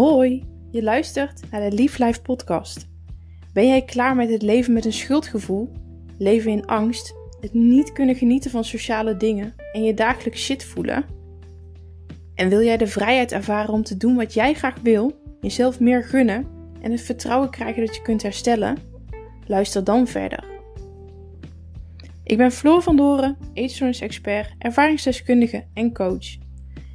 Hoi, je luistert naar de Lief Life podcast. Ben jij klaar met het leven met een schuldgevoel, leven in angst, het niet kunnen genieten van sociale dingen en je dagelijks shit voelen? En wil jij de vrijheid ervaren om te doen wat jij graag wil, jezelf meer gunnen en het vertrouwen krijgen dat je kunt herstellen? Luister dan verder. Ik ben Floor van Doren, eetstoornis-expert, ervaringsdeskundige en coach.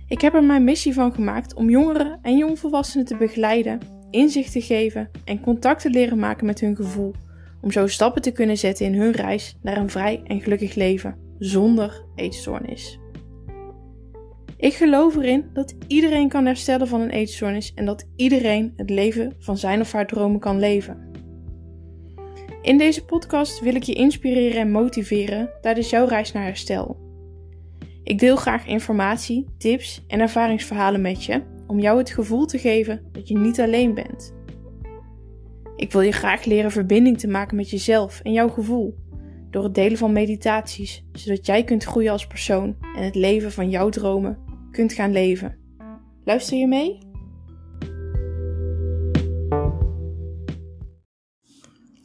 Ik heb er mijn missie van gemaakt om jongeren en jongvolwassenen te begeleiden, inzicht te geven en contact te leren maken met hun gevoel, om zo stappen te kunnen zetten in hun reis naar een vrij en gelukkig leven zonder eetstoornis. Ik geloof erin dat iedereen kan herstellen van een eetstoornis en dat iedereen het leven van zijn of haar dromen kan leven. In deze podcast wil ik je inspireren en motiveren tijdens jouw reis naar herstel. Ik deel graag informatie, tips en ervaringsverhalen met je om jou het gevoel te geven dat je niet alleen bent. Ik wil je graag leren verbinding te maken met jezelf en jouw gevoel door het delen van meditaties, zodat jij kunt groeien als persoon en het leven van jouw dromen kunt gaan leven. Luister je mee?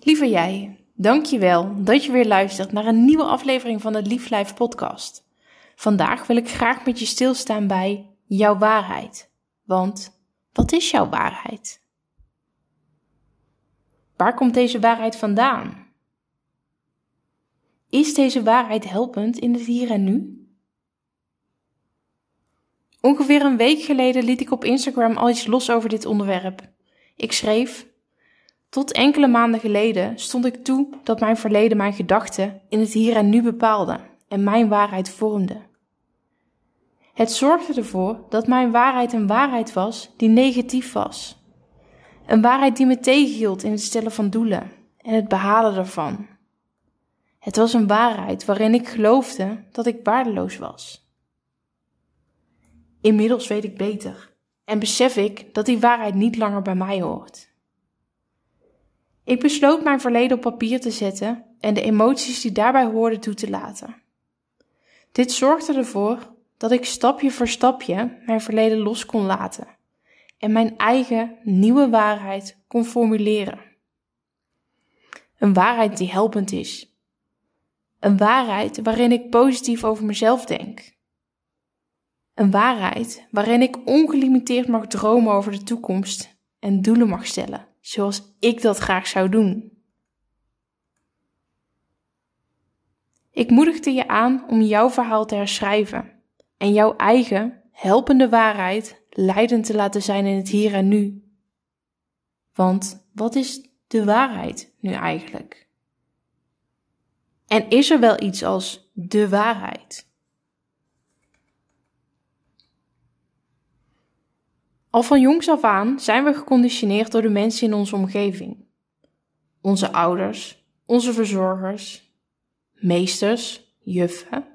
Lieve jij, dankjewel dat je weer luistert naar een nieuwe aflevering van de Lief Life podcast. Vandaag wil ik graag met je stilstaan bij jouw waarheid. Want wat is jouw waarheid? Waar komt deze waarheid vandaan? Is deze waarheid helpend in het hier en nu? Ongeveer een week geleden liet ik op Instagram al iets los over dit onderwerp. Ik schreef: Tot enkele maanden geleden stond ik toe dat mijn verleden mijn gedachten in het hier en nu bepaalde en mijn waarheid vormde. Het zorgde ervoor dat mijn waarheid een waarheid was die negatief was. Een waarheid die me tegenhield in het stellen van doelen en het behalen daarvan. Het was een waarheid waarin ik geloofde dat ik waardeloos was. Inmiddels weet ik beter en besef ik dat die waarheid niet langer bij mij hoort. Ik besloot mijn verleden op papier te zetten en de emoties die daarbij hoorden toe te laten. Dit zorgde ervoor dat ik stapje voor stapje mijn verleden los kon laten en mijn eigen nieuwe waarheid kon formuleren. Een waarheid die helpend is. Een waarheid waarin ik positief over mezelf denk. Een waarheid waarin ik ongelimiteerd mag dromen over de toekomst en doelen mag stellen, zoals ik dat graag zou doen. Ik moedigde je aan om jouw verhaal te herschrijven en jouw eigen helpende waarheid leidend te laten zijn in het hier en nu. Want wat is de waarheid nu eigenlijk? En is er wel iets als de waarheid? Al van jongs af aan zijn we geconditioneerd door de mensen in onze omgeving. Onze ouders, onze verzorgers, meesters, juffen,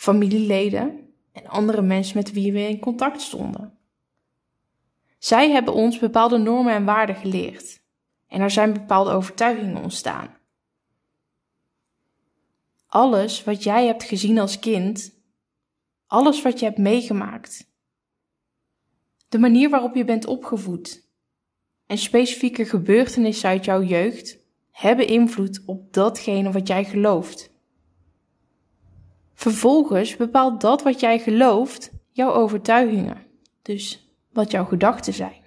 familieleden en andere mensen met wie we in contact stonden. Zij hebben ons bepaalde normen en waarden geleerd en er zijn bepaalde overtuigingen ontstaan. Alles wat jij hebt gezien als kind, alles wat je hebt meegemaakt, de manier waarop je bent opgevoed en specifieke gebeurtenissen uit jouw jeugd hebben invloed op datgene wat jij gelooft. Vervolgens bepaalt dat wat jij gelooft jouw overtuigingen, dus wat jouw gedachten zijn.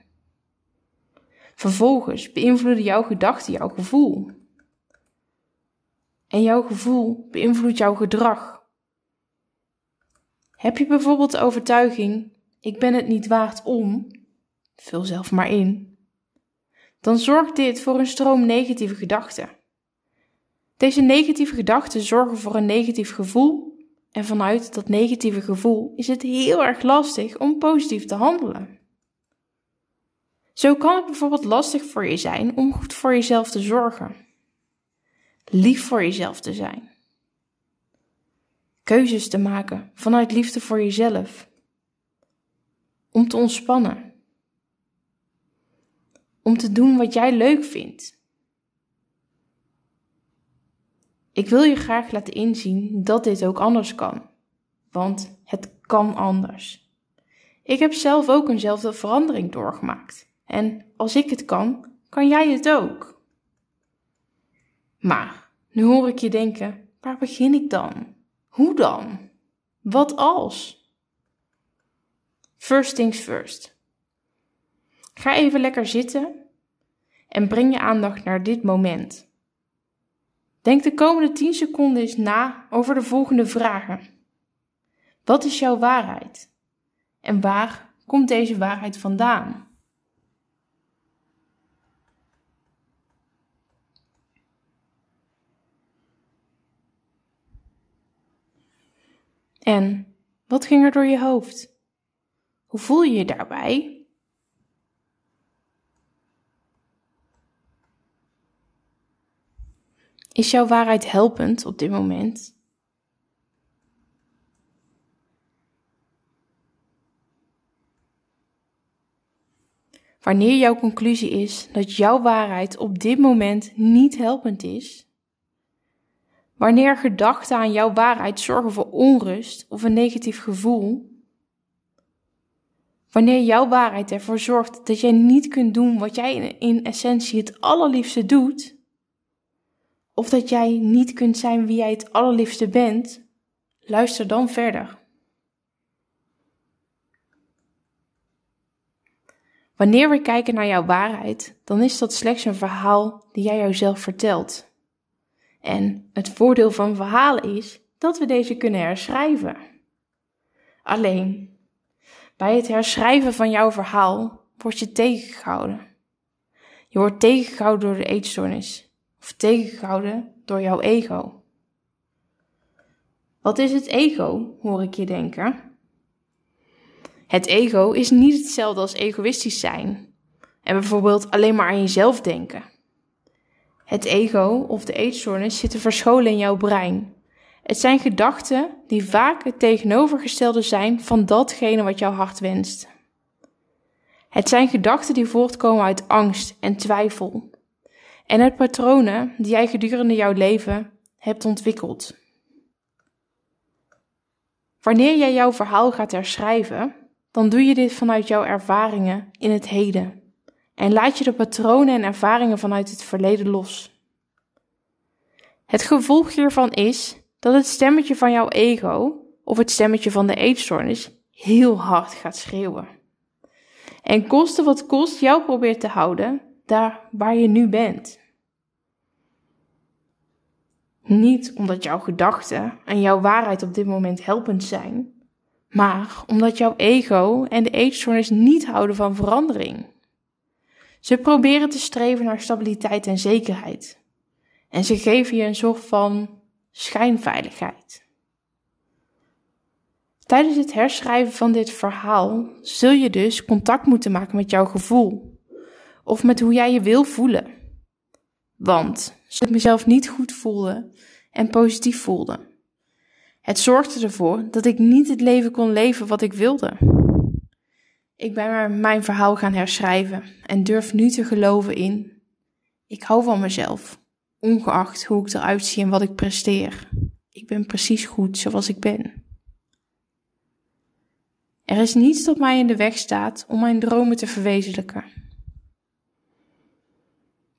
Vervolgens beïnvloeden jouw gedachten jouw gevoel. En jouw gevoel beïnvloedt jouw gedrag. Heb je bijvoorbeeld de overtuiging: ik ben het niet waard om, vul zelf maar in, dan zorgt dit voor een stroom negatieve gedachten. Deze negatieve gedachten zorgen voor een negatief gevoel en vanuit dat negatieve gevoel is het heel erg lastig om positief te handelen. Zo kan het bijvoorbeeld lastig voor je zijn om goed voor jezelf te zorgen, lief voor jezelf te zijn, keuzes te maken vanuit liefde voor jezelf, om te ontspannen, om te doen wat jij leuk vindt Ik wil je graag laten inzien dat dit ook anders kan. Want het kan anders. Ik heb zelf ook eenzelfde verandering doorgemaakt. En als ik het kan, kan jij het ook. Maar nu hoor ik je denken: waar begin ik dan? Hoe dan? Wat als? First things first. Ga even lekker zitten en breng je aandacht naar dit moment. Denk de komende 10 seconden eens na over de volgende vragen. Wat is jouw waarheid? En waar komt deze waarheid vandaan? En wat ging er door je hoofd? Hoe voel je je daarbij? Is jouw waarheid helpend op dit moment? Wanneer jouw conclusie is dat jouw waarheid op dit moment niet helpend is, wanneer gedachten aan jouw waarheid zorgen voor onrust of een negatief gevoel, wanneer jouw waarheid ervoor zorgt dat jij niet kunt doen wat jij in essentie het allerliefste doet, of dat jij niet kunt zijn wie jij het allerliefste bent, luister dan verder. Wanneer we kijken naar jouw waarheid, dan is dat slechts een verhaal die jij jouzelf vertelt. En het voordeel van verhalen is dat we deze kunnen herschrijven. Alleen, bij het herschrijven van jouw verhaal word je tegengehouden. Je wordt tegengehouden door de eetstoornis of tegengehouden door jouw ego. Wat is het ego, hoor ik je denken? Het ego is niet hetzelfde als egoïstisch zijn en bijvoorbeeld alleen maar aan jezelf denken. Het ego of de eetstoornis zitten verscholen in jouw brein. Het zijn gedachten die vaak het tegenovergestelde zijn van datgene wat jouw hart wenst. Het zijn gedachten die voortkomen uit angst en twijfel. En uit patronen die jij gedurende jouw leven hebt ontwikkeld. Wanneer jij jouw verhaal gaat herschrijven, dan doe je dit vanuit jouw ervaringen in het heden. En laat je de patronen en ervaringen vanuit het verleden los. Het gevolg hiervan is dat het stemmetje van jouw ego, of het stemmetje van de eetstoornis, heel hard gaat schreeuwen. En koste wat kost jou probeert te houden daar waar je nu bent. Niet omdat jouw gedachten en jouw waarheid op dit moment helpend zijn, maar omdat jouw ego en de eetstoornis niet houden van verandering. Ze proberen te streven naar stabiliteit en zekerheid. En ze geven je een soort van schijnveiligheid. Tijdens het herschrijven van dit verhaal zul je dus contact moeten maken met jouw gevoel. Of met hoe jij je wil voelen. Want als ik mezelf niet goed voelde en positief voelde, het zorgde ervoor dat ik niet het leven kon leven wat ik wilde. Ik ben maar mijn verhaal gaan herschrijven en durf nu te geloven in: ik hou van mezelf, ongeacht hoe ik eruit zie en wat ik presteer. Ik ben precies goed zoals ik ben. Er is niets dat mij in de weg staat om mijn dromen te verwezenlijken.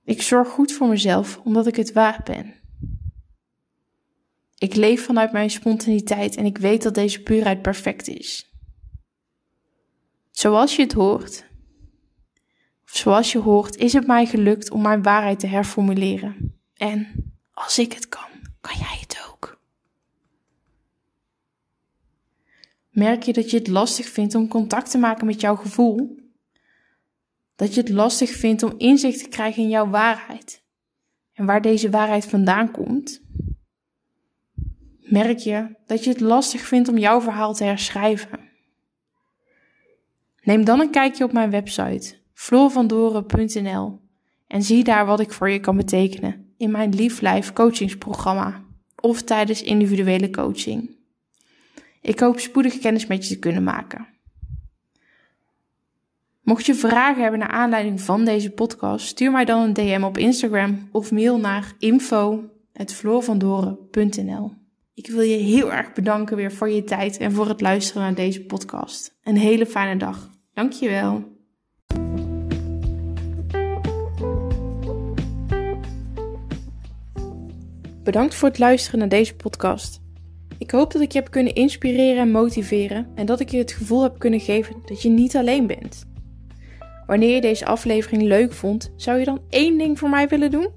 Ik zorg goed voor mezelf omdat ik het waard ben. Ik leef vanuit mijn spontaniteit en ik weet dat deze puurheid perfect is. Zoals je het hoort, of zoals je hoort, is het mij gelukt om mijn waarheid te herformuleren. En als ik het kan, kan jij het ook. Merk je dat je het lastig vindt om contact te maken met jouw gevoel? Dat je het lastig vindt om inzicht te krijgen in jouw waarheid en waar deze waarheid vandaan komt? merk je dat je het lastig vindt om jouw verhaal te herschrijven. Neem dan een kijkje op mijn website floorvandoren.nl en zie daar wat ik voor je kan betekenen in mijn Lief Life coachingsprogramma of tijdens individuele coaching. Ik hoop spoedig kennis met je te kunnen maken. Mocht je vragen hebben naar aanleiding van deze podcast, stuur mij dan een DM op Instagram of mail naar info.floorvandoren.nl Ik wil je heel erg bedanken weer voor je tijd en voor het luisteren naar deze podcast. Een hele fijne dag. Dankjewel. Bedankt voor het luisteren naar deze podcast. Ik hoop dat ik je heb kunnen inspireren en motiveren en dat ik je het gevoel heb kunnen geven dat je niet alleen bent. Wanneer je deze aflevering leuk vond, zou je dan één ding voor mij willen doen?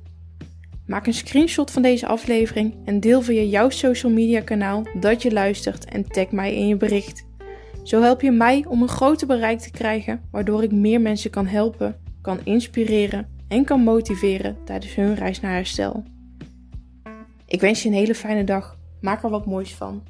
Maak een screenshot van deze aflevering en deel via jouw social media kanaal dat je luistert en tag mij in je bericht. Zo help je mij om een groter bereik te krijgen, waardoor ik meer mensen kan helpen, kan inspireren en kan motiveren tijdens hun reis naar herstel. Ik wens je een hele fijne dag. Maak er wat moois van.